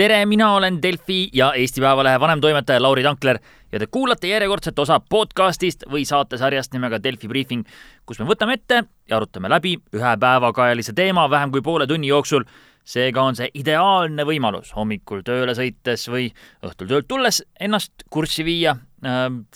tere, mina olen Delfi ja Eesti Päevalehe vanemtoimetaja Lauri Tankler ja te kuulate järjekordset osa podcastist või saatesarjast nimega Delfi briifing, kus me võtame ette ja arutame läbi ühe päevakajalise teema vähem kui poole tunni jooksul. seega on see ideaalne võimalus hommikul tööle sõites või õhtul töölt tulles ennast kurssi viia,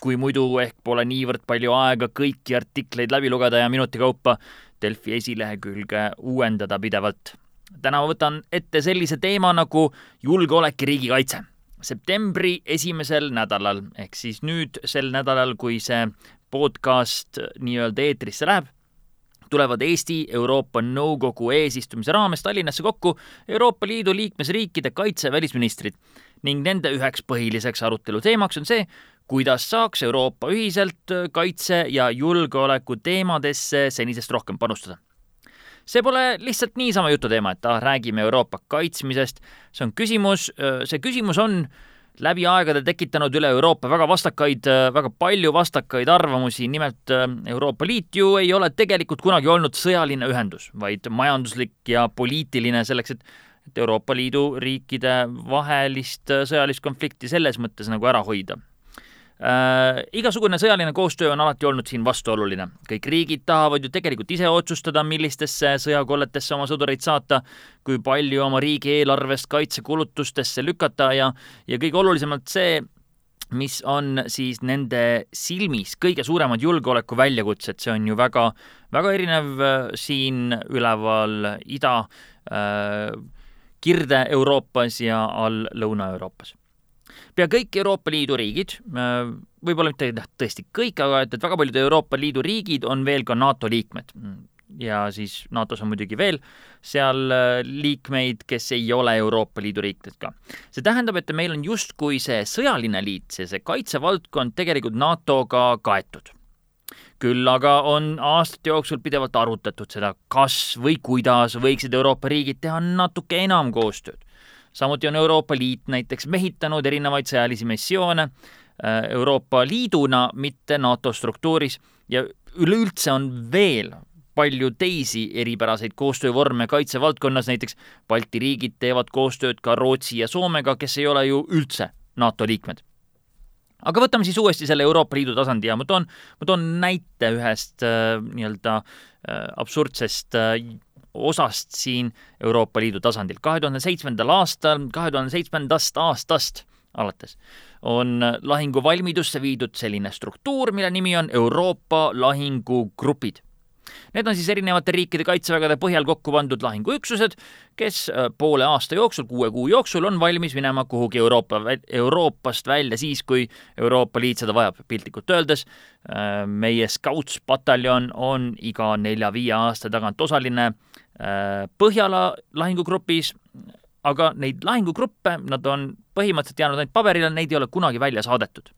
kui muidu ehk pole niivõrd palju aega kõiki artikleid läbi lugeda ja minuti kaupa Delfi esilehekülge uuendada pidevalt täna ma võtan ette sellise teema nagu julgeolek ja riigikaitse. septembri esimesel nädalal ehk siis nüüd sel nädalal, kui see podcast nii-öelda eetrisse läheb, tulevad Eesti Euroopa Nõukogu eesistumise raames Tallinnasse kokku Euroopa Liidu liikmesriikide kaitse- ja välisministrid ning nende üheks põhiliseks aruteluteemaks on see, kuidas saaks Euroopa ühiselt kaitse- ja julgeoleku teemadesse senisest rohkem panustada see pole lihtsalt niisama jututeema, et ah, räägime Euroopa kaitsmisest, see on küsimus, see küsimus on läbi aegade tekitanud üle Euroopa väga vastakaid, väga palju vastakaid arvamusi, nimelt Euroopa Liit ju ei ole tegelikult kunagi olnud sõjaline ühendus, vaid majanduslik ja poliitiline selleks, et et Euroopa Liidu riikide vahelist sõjalist konflikti selles mõttes nagu ära hoida äh,. igasugune sõjaline koostöö on alati olnud siin vastuoluline. kõik riigid tahavad ju tegelikult ise otsustada, millistesse sõjakolletesse oma sõdureid saata, kui palju oma riigieelarvest kaitsekulutustesse lükata ja, ja kõige olulisemalt see, mis on siis nende silmis kõige suuremad julgeoleku väljakutsed, see on ju väga, väga erinev äh, siin üleval ida äh,, Kirde-Euroopas ja all Lõuna-Euroopas pea kõik Euroopa Liidu riigid, äh, võib-olla mitte tõesti kõik, aga et, et väga paljud Euroopa Liidu riigid on veel ka NATO liikmed. ja siis NATO-s on muidugi veel seal äh, liikmeid, kes ei ole Euroopa Liidu riikidest ka. see tähendab, et meil on justkui see sõjaline liit, see, see kaitsevaldkond tegelikult NATO-ga kaetud küll aga on aastate jooksul pidevalt arutatud seda, kas või kuidas võiksid Euroopa riigid teha natuke enam koostööd samuti on Euroopa Liit näiteks mehitanud erinevaid sõjalisi missioone äh, Euroopa Liiduna, mitte NATO struktuuris ja üleüldse on veel palju teisi eripäraseid koostöövorme kaitsevaldkonnas, näiteks Balti riigid teevad koostööd ka Rootsi ja Soomega, kes ei ole ju üldse NATO liikmed. aga võtame siis uuesti selle Euroopa Liidu tasandi ja ma toon, ma toon näite ühest äh, nii-öelda äh, absurdsest äh, osast siin Euroopa Liidu tasandil. kahe tuhande seitsmendal aastal, kahe tuhande seitsmendast aastast alates on lahinguvalmidusse viidud selline struktuur, mille nimi on Euroopa lahingugrupid. Need on siis erinevate riikide kaitsevägede põhjal kokku pandud lahinguüksused, kes äh, poole aasta jooksul, kuue kuu jooksul on valmis minema kuhugi Euroopa, Euroopast välja siis, kui Euroopa Liit seda vajab. piltlikult öeldes, äh, meie Scouts-pataljon on iga nelja-viie aasta tagant osaline Äh, Põhjala lahingugrupis, aga neid lahingugruppe, nad on põhimõtteliselt jäänud ainult paberile, neid ei ole kunagi välja saadetud.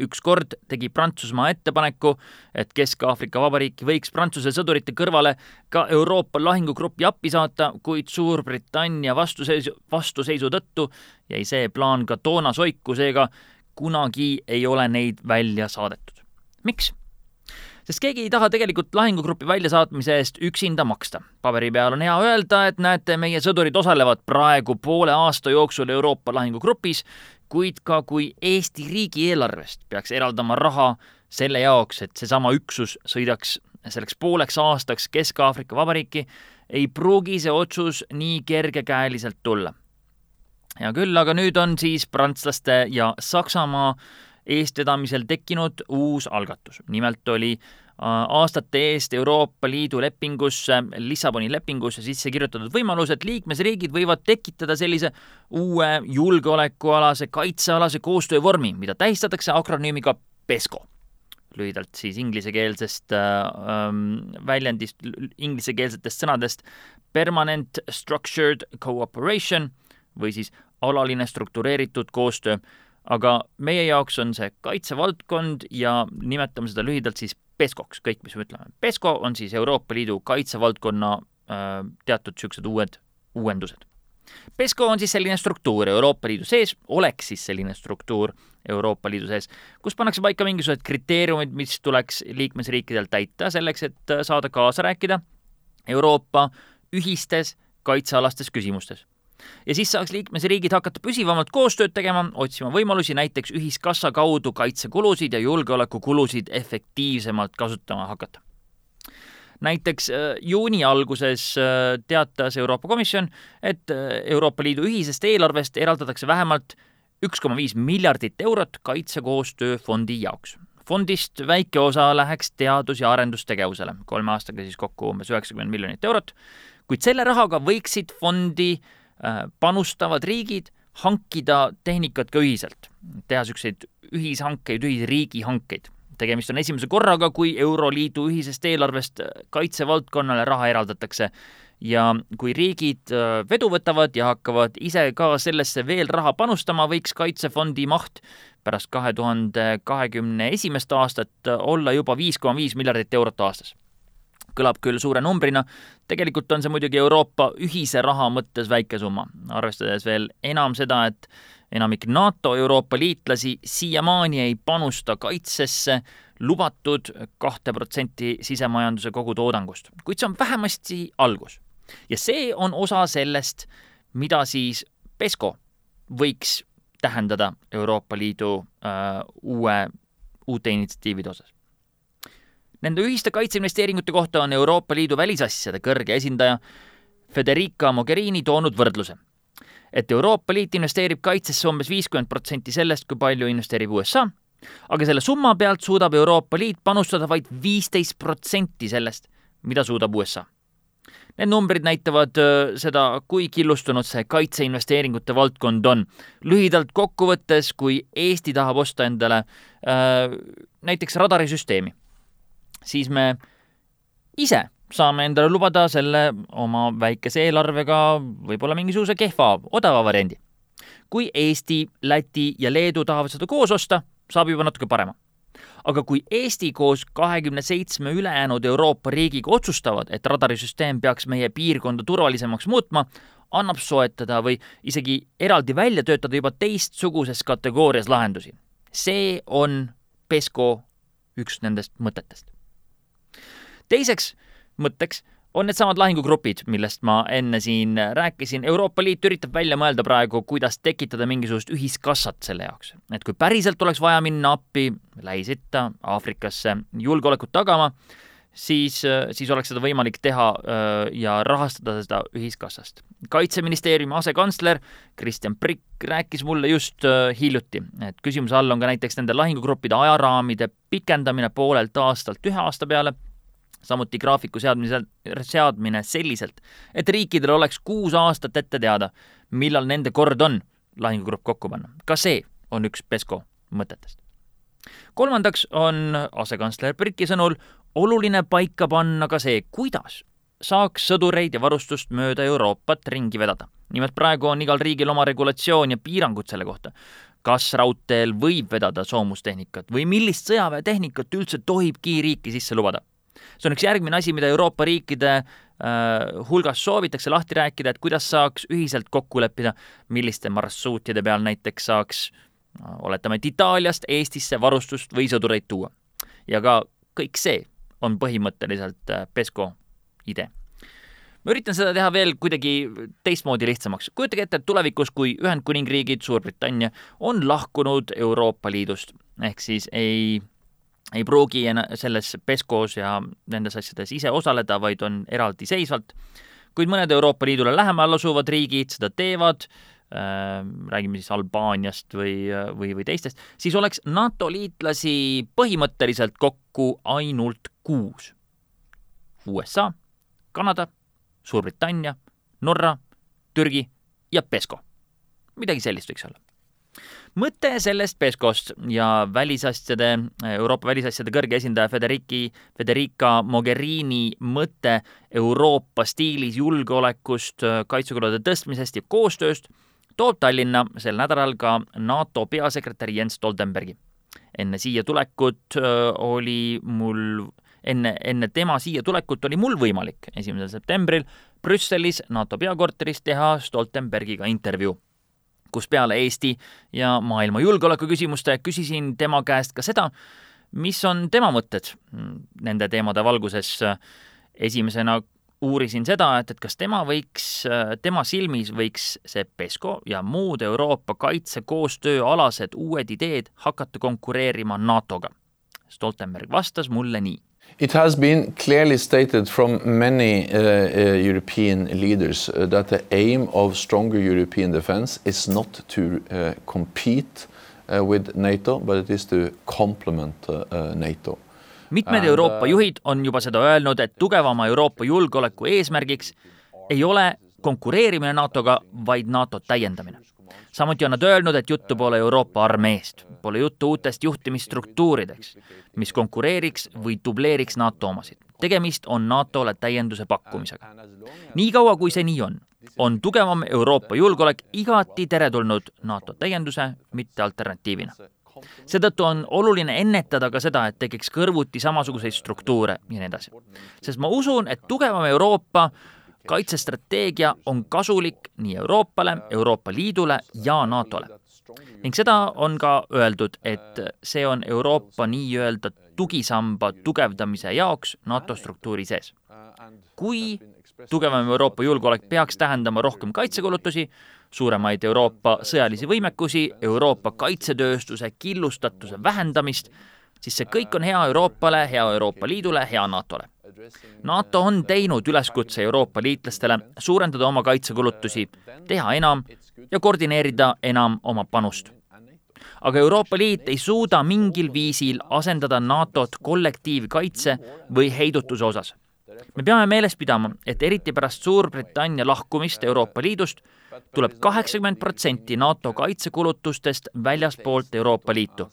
ükskord tegi Prantsusmaa ettepaneku, et Kesk-Aafrika Vabariiki võiks Prantsuse sõdurite kõrvale ka Euroopa lahingugrupi appi saata, kuid Suurbritannia vastuseisu, vastuseisu tõttu jäi see plaan ka toona soiku, seega kunagi ei ole neid välja saadetud. miks? Sest keegi ei taha tegelikult lahingugrupi väljasaatmise eest üksinda maksta. paberi peal on hea öelda, et näete, meie sõdurid osalevad praegu poole aasta jooksul Euroopa lahingugrupis, kuid ka kui Eesti riigieelarvest peaks eraldama raha selle jaoks, et seesama üksus sõidaks selleks pooleks aastaks Kesk-Aafrika Vabariiki, ei pruugi see otsus nii kergekäeliselt tulla. hea küll, aga nüüd on siis prantslaste ja Saksamaa eestvedamisel tekkinud uus algatus. nimelt oli äh, aastate eest Euroopa Liidu lepingusse, Lissaboni lepingusse sisse kirjutatud võimalus, et liikmesriigid võivad tekitada sellise uue julgeolekualase, kaitsealase koostöövormi, mida tähistatakse akronüümiga PESCO lühidalt siis inglisekeelsest äh, ähm, väljendist, inglisekeelsetest sõnadest permanent structured cooperation või siis alaline struktureeritud koostöö aga meie jaoks on see kaitsevaldkond ja nimetame seda lühidalt siis PESCO-ks, kõik, mis me ütleme. PESCO on siis Euroopa Liidu kaitsevaldkonna äh, teatud niisugused uued uuendused. PESCO on siis selline struktuur Euroopa Liidu sees, oleks siis selline struktuur Euroopa Liidu sees, kus pannakse paika mingisugused kriteeriumid, mis tuleks liikmesriikidel täita selleks, et äh, saada kaasa rääkida Euroopa ühistes kaitsealastes küsimustes ja siis saaks liikmesriigid hakata püsivamalt koostööd tegema, otsima võimalusi näiteks ühiskassa kaudu kaitsekulusid ja julgeolekukulusid efektiivsemalt kasutama hakata näiteks äh, juuni alguses äh, teatas Euroopa Komisjon, et äh, Euroopa Liidu ühisest eelarvest eraldatakse vähemalt üks koma viis miljardit eurot kaitsekoostööfondi jaoks. fondist väike osa läheks teadus- ja arendustegevusele, kolme aastaga siis kokku umbes üheksakümmend miljonit eurot, kuid selle rahaga võiksid fondi äh, panustavad riigid hankida tehnikat ka ühiselt, teha niisuguseid ühishankeid, ühisriigihankeid. tegemist on esimese korraga, kui Euroliidu ühisest eelarvest kaitsevaldkonnale raha eraldatakse ja kui riigid äh, vedu võtavad ja hakkavad ise ka sellesse veel raha panustama, võiks kaitsefondi maht pärast kahe tuhande kahekümne esimest aastat olla juba viis koma viis miljardit eurot aastas kõlab küll suure numbrina, tegelikult on see muidugi Euroopa ühise raha mõttes väike summa, arvestades veel enam seda, et enamik NATO Euroopa liitlasi siiamaani ei panusta kaitsesse lubatud kahte protsenti sisemajanduse kogutoodangust, kuid see on vähemasti algus. ja see on osa sellest, mida siis PESCO võiks tähendada Euroopa Liidu äh, uue, uute initsiatiivide osas Nende ühiste kaitseinvesteeringute kohta on Euroopa Liidu välisasjade kõrge esindaja Federica Mogherini toonud võrdluse, et Euroopa Liit investeerib kaitsesse umbes viiskümmend protsenti sellest, kui palju investeerib USA, aga selle summa pealt suudab Euroopa Liit panustada vaid viisteist protsenti sellest, mida suudab USA. Need numbrid näitavad äh, seda, kui killustunud see kaitseinvesteeringute valdkond on. lühidalt kokku võttes, kui Eesti tahab osta endale äh, näiteks radarisüsteemi siis me ise saame endale lubada selle oma väikese eelarvega võib-olla mingisuguse kehva, odava variandi. kui Eesti, Läti ja Leedu tahavad seda koos osta, saab juba natuke parema. aga kui Eesti koos kahekümne seitsme ülejäänud Euroopa riigiga otsustavad, et radarisüsteem peaks meie piirkonda turvalisemaks muutma, annab soetada või isegi eraldi välja töötada juba teistsuguses kategoorias lahendusi. see on PESCO üks nendest mõtetest teiseks mõtteks on needsamad lahingugrupid, millest ma enne siin rääkisin. Euroopa Liit üritab välja mõelda praegu, kuidas tekitada mingisugust ühiskassat selle jaoks. et kui päriselt oleks vaja minna appi Lähis-Itta, Aafrikasse julgeolekut tagama, siis, siis oleks seda võimalik teha ja rahastada seda ühiskassast. kaitseministeeriumi asekantsler Kristjan Prikk rääkis mulle just hiljuti, et küsimuse all on ka näiteks nende lahingugruppide ajaraamide pikendamine poolelt aastalt ühe aasta peale samuti graafiku seadmise, seadmine selliselt, et riikidel oleks kuus aastat ette teada, millal nende kord on lahingugrupp kokku panna. ka see on üks PESCO mõtetest. kolmandaks on asekantsler Briti sõnul oluline paika panna ka see, kuidas saaks sõdureid ja varustust mööda Euroopat ringi vedada. nimelt praegu on igal riigil oma regulatsioon ja piirangud selle kohta. kas raudteel võib vedada soomustehnikat või millist sõjaväetehnikat üldse tohibki riiki sisse lubada? See on üks järgmine asi, mida Euroopa riikide äh, hulgas soovitakse lahti rääkida, et kuidas saaks ühiselt kokku leppida, milliste marsruutide peal näiteks saaks äh, oletame, et Itaaliast Eestisse varustust või sõdureid tuua. ja ka kõik see on põhimõtteliselt äh, PESCO idee. ma üritan seda teha veel kuidagi teistmoodi lihtsamaks. kujutage ette, et tulevikus, kui Ühendkuningriigid, Suurbritannia on lahkunud Euroopa Liidust, ehk siis ei ei pruugi selles PESCO-s ja nendes asjades ise osaleda, vaid on eraldiseisvalt. kuid mõned Euroopa Liidule lähemal asuvad riigid seda teevad äh,, räägime siis Albaaniast või, või, või teistest, siis oleks NATO liitlasi põhimõtteliselt kokku ainult kuus. USA, Kanada, Suurbritannia, Norra, Türgi ja PESCO. midagi sellist võiks olla mõte sellest PESCO-st ja välisasjade, Euroopa välisasjade kõrge esindaja Federiki, Federica Mogherini mõte Euroopa stiilis julgeolekust, kaitsekulude tõstmisest ja koostööst toob Tallinna sel nädalal ka NATO peasekretär Jens Stoltenbergi. enne siia tulekut oli mul enne, enne tema siia tulekut oli mul võimalik esimesel septembril Brüsselis NATO peakorteris teha Stoltenbergiga intervjuu kus peale Eesti ja maailma julgeolekuküsimuste küsisin tema käest ka seda, mis on tema mõtted nende teemade valguses. esimesena uurisin seda, et, et kas tema võiks, tema silmis võiks see PESCO ja muud Euroopa kaitsekoostööalased uued ideed hakata konkureerima NATO-ga. Stoltenberg vastas mulle nii It has been clearly stated from many uh, uh, European leaders uh, that the aim of stronger European defense is not to uh, compete uh, with NATO, but it is to complement uh, NATO. mitmed Euroopa juhid on juba seda öelnud, et tugevama Euroopa julgeoleku eesmärgiks ei ole konkureerimine NATO-ga, vaid NATO täiendamine. Samuti on nad öelnud, et juttu pole Euroopa armeest, pole juttu uutest juhtimisstruktuurideks, mis konkureeriks või dubleeriks NATO omasid. tegemist on NATO-le täienduse pakkumisega. niikaua, kui see nii on, on tugevam Euroopa julgeolek igati teretulnud NATO täienduse, mitte alternatiivina seetõttu on oluline ennetada ka seda, et tekiks kõrvuti samasuguseid struktuure ja nii edasi. sest ma usun, et tugevam Euroopa kaitsestrateegia on kasulik nii Euroopale, Euroopa Liidule ja NATO-le. ning seda on ka öeldud, et see on Euroopa nii-öelda tugisamba tugevdamise jaoks NATO struktuuri sees. kui tugevam Euroopa julgeolek peaks tähendama rohkem kaitsekulutusi, suuremaid Euroopa sõjalisi võimekusi, Euroopa kaitsetööstuse killustatuse vähendamist, siis see kõik on hea Euroopale, hea Euroopa Liidule, hea NATO-le. NATO on teinud üleskutse Euroopa liitlastele suurendada oma kaitsekulutusi, teha enam ja koordineerida enam oma panust. aga Euroopa Liit ei suuda mingil viisil asendada NATO-t kollektiivkaitse või heidutuse osas. me peame meeles pidama, et eriti pärast Suurbritannia lahkumist Euroopa Liidust tuleb kaheksakümmend protsenti NATO kaitsekulutustest väljaspoolt Euroopa Liitu.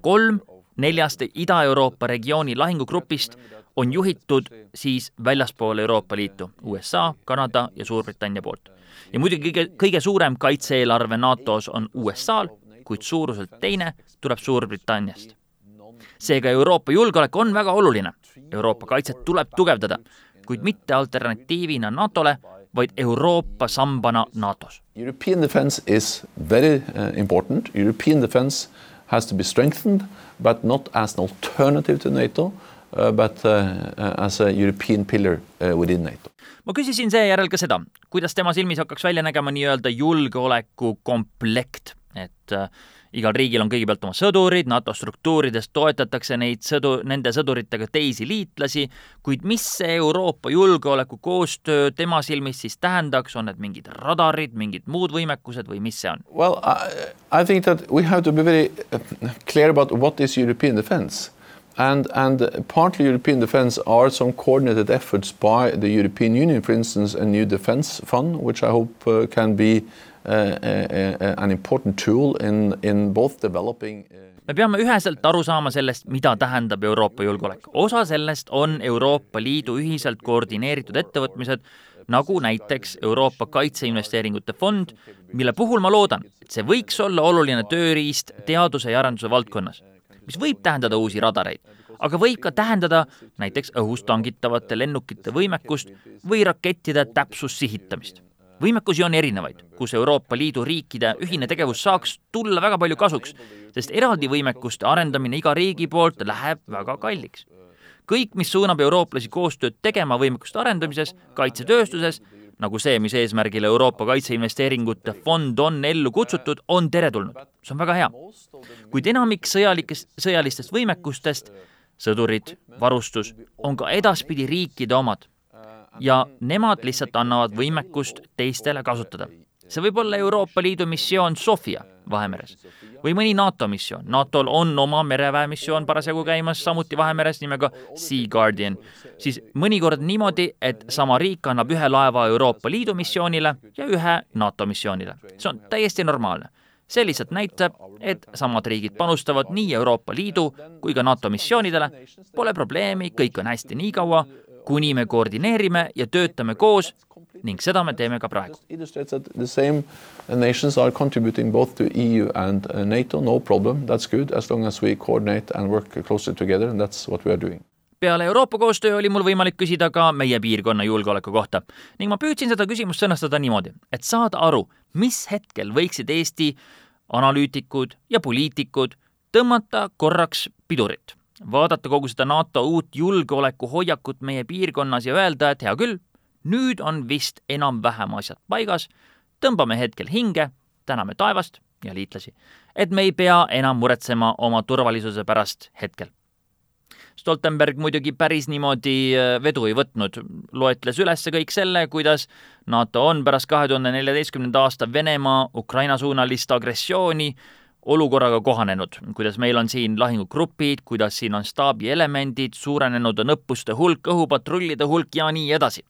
kolm neljast Ida-Euroopa regiooni lahingugrupist on juhitud siis väljaspool Euroopa Liitu, USA, Kanada ja Suurbritannia poolt. ja muidugi kõige, kõige suurem kaitse-eelarve NATO-s on USA-l, kuid suuruselt teine tuleb Suurbritanniast. seega Euroopa julgeolek on väga oluline, Euroopa kaitset tuleb tugevdada, kuid mitte alternatiivina NATO-le, vaid Euroopa sambana NATO-s. European defense is very uh, important, European defense has to be strengthened, but not as an alternative to NATO uh, but uh, uh, as a European pillar uh, within NATO. ma küsisin seejärel ka seda, kuidas tema silmis hakkaks välja nägema nii-öelda julgeolekukomplekt, et uh, igal riigil on kõigepealt oma sõdurid, NATO struktuurides toetatakse neid sõdu, nende sõduritega teisi liitlasi, kuid mis see Euroopa julgeolekukoostöö tema silmis siis tähendaks, on need mingid radarid, mingid muud võimekused või mis see on? Well, I, I think that we have to be very clear about what is European defense. And, and partly European defense are some coordinated efforts by the European Union, for instance, a new defense fund, which I hope uh, can be uh, uh, an important tool in, in both developing me peame üheselt aru saama sellest, mida tähendab Euroopa julgeolek. osa sellest on Euroopa Liidu ühiselt koordineeritud ettevõtmised, nagu näiteks Euroopa Kaitseinvesteeringute Fond, mille puhul ma loodan, et see võiks olla oluline tööriist teaduse ja arenduse valdkonnas mis võib tähendada uusi radareid, aga võib ka tähendada näiteks õhust tangitavate lennukite võimekust või rakettide täpsussihitamist. Võimekusi on erinevaid, kus Euroopa Liidu riikide ühine tegevus saaks tulla väga palju kasuks, sest eraldi võimekuste arendamine iga riigi poolt läheb väga kalliks kõik, mis suunab eurooplasi koostööd tegema võimekuste arendamises, kaitsetööstuses nagu see, mis eesmärgil Euroopa Kaitseinvesteeringute Fond on ellu kutsutud, on teretulnud. see on väga hea. kuid enamik sõjalikest, sõjalistest võimekustest, sõdurid, varustus, on ka edaspidi riikide omad. Ja nemad lihtsalt annavad võimekust teistele kasutada. see võib olla Euroopa Liidu missioon Sofia Vahemeres või mõni NATO missioon. NATO-l on oma mereväemissioon parasjagu käimas samuti Vahemeres nimega Sea Guardian, siis mõnikord niimoodi, et sama riik annab ühe laeva Euroopa Liidu missioonile ja ühe NATO missioonile. see on täiesti normaalne. see lihtsalt näitab, et samad riigid panustavad nii Euroopa Liidu kui ka NATO missioonidele, pole probleemi, kõik on hästi nii kaua, kuni me koordineerime ja töötame koos ning seda me teeme ka praegu. The same nations are contributing both to EU and uh, NATO, no problem, that's good, as long as we coordinate and work closely together and that's what we are doing. Peale Euroopa koostöö oli mul võimalik küsida ka meie piirkonna julgeoleku kohta ning ma püüdsin seda küsimust sõnastada niimoodi, et saada aru, mis hetkel võiksid Eesti analüütikud ja poliitikud tõmmata korraks pidurit vaadata kogu seda NATO uut julgeolekuhoiakut meie piirkonnas ja öelda, et hea küll, nüüd on vist enam-vähem asjad paigas, tõmbame hetkel hinge, täname taevast ja liitlasi, et me ei pea enam muretsema oma turvalisuse pärast hetkel. Stoltenberg muidugi päris niimoodi äh, vedu ei võtnud, loetles üles kõik selle, kuidas NATO on pärast kahe tuhande neljateistkümnenda aasta Venemaa Ukraina suunalist agressiooni olukorraga kohanenud, kuidas meil on siin lahingugrupid, kuidas siin on staabielemendid, suurenenud on õppuste hulk, õhupatrullide hulk ja nii edasi.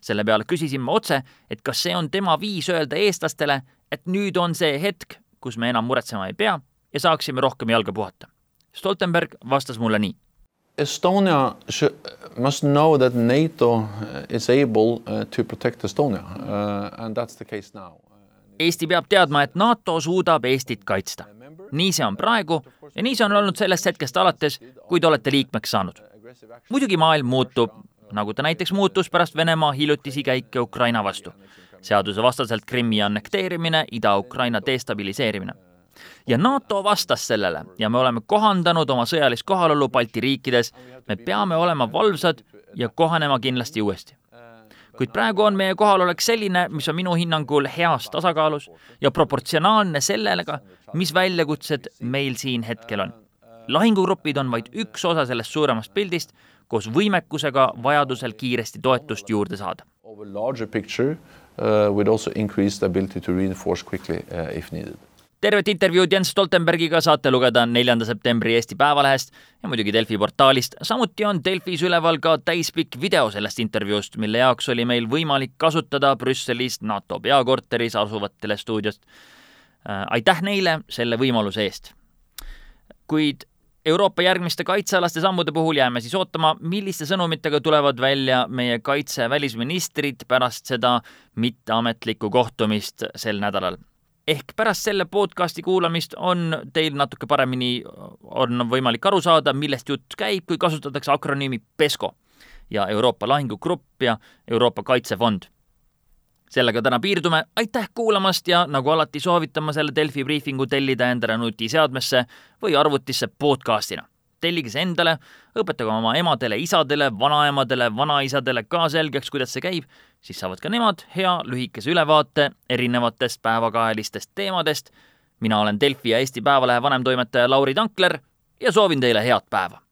selle peale küsisin ma otse, et kas see on tema viis öelda eestlastele, et nüüd on see hetk, kus me enam muretsema ei pea ja saaksime rohkem jalga puhata. Stoltenberg vastas mulle nii. Estonia must know that NATO is able uh, to protect Estonia uh, and that's the case now. Eesti peab teadma, et NATO suudab Eestit kaitsta. nii see on praegu ja nii see on olnud sellest hetkest alates, kui te olete liikmeks saanud. muidugi maailm muutub, nagu ta näiteks muutus pärast Venemaa hiljutisi käike Ukraina vastu. seadusevastaselt Krimmi annekteerimine, Ida-Ukraina destabiliseerimine. ja NATO vastas sellele ja me oleme kohandanud oma sõjalist kohalolu Balti riikides, me peame olema valvsad ja kohanema kindlasti uuesti kuid praegu on meie kohalolek selline, mis on minu hinnangul heas tasakaalus ja proportsionaalne sellega, mis väljakutsed meil siin hetkel on. lahingugrupid on vaid üks osa sellest suuremast pildist, koos võimekusega vajadusel kiiresti toetust juurde saada. Over larger picture uh, would also increase the ability to reinforce quickly uh, if needed tervet intervjuud Jens Stoltenbergiga saate lugeda neljanda septembri Eesti Päevalehest ja muidugi Delfi portaalist. samuti on Delfis üleval ka täispikk video sellest intervjuust, mille jaoks oli meil võimalik kasutada Brüsselis NATO peakorteris asuvat telestuudiost. Äh, aitäh neile selle võimaluse eest. kuid Euroopa järgmiste kaitsealaste sammude puhul jääme siis ootama, milliste sõnumitega tulevad välja meie kaitse välisministrid pärast seda mitteametlikku kohtumist sel nädalal ehk pärast selle podcasti kuulamist on teil natuke paremini, on võimalik aru saada, millest jutt käib, kui kasutatakse akronüümi PESCO ja Euroopa Lahingugrupp ja Euroopa Kaitsefond. sellega täna piirdume, aitäh kuulamast ja nagu alati soovitan ma selle Delfi briifingu tellida endale nutiseadmesse või arvutisse podcastina tellige see endale, õpetage oma emadele, isadele, vanaemadele, vanaisadele ka selgeks, kuidas see käib, siis saavad ka nemad hea lühikese ülevaate erinevatest päevakajalistest teemadest. mina olen Delfi ja Eesti Päevalehe vanemtoimetaja Lauri Tankler ja soovin teile head päeva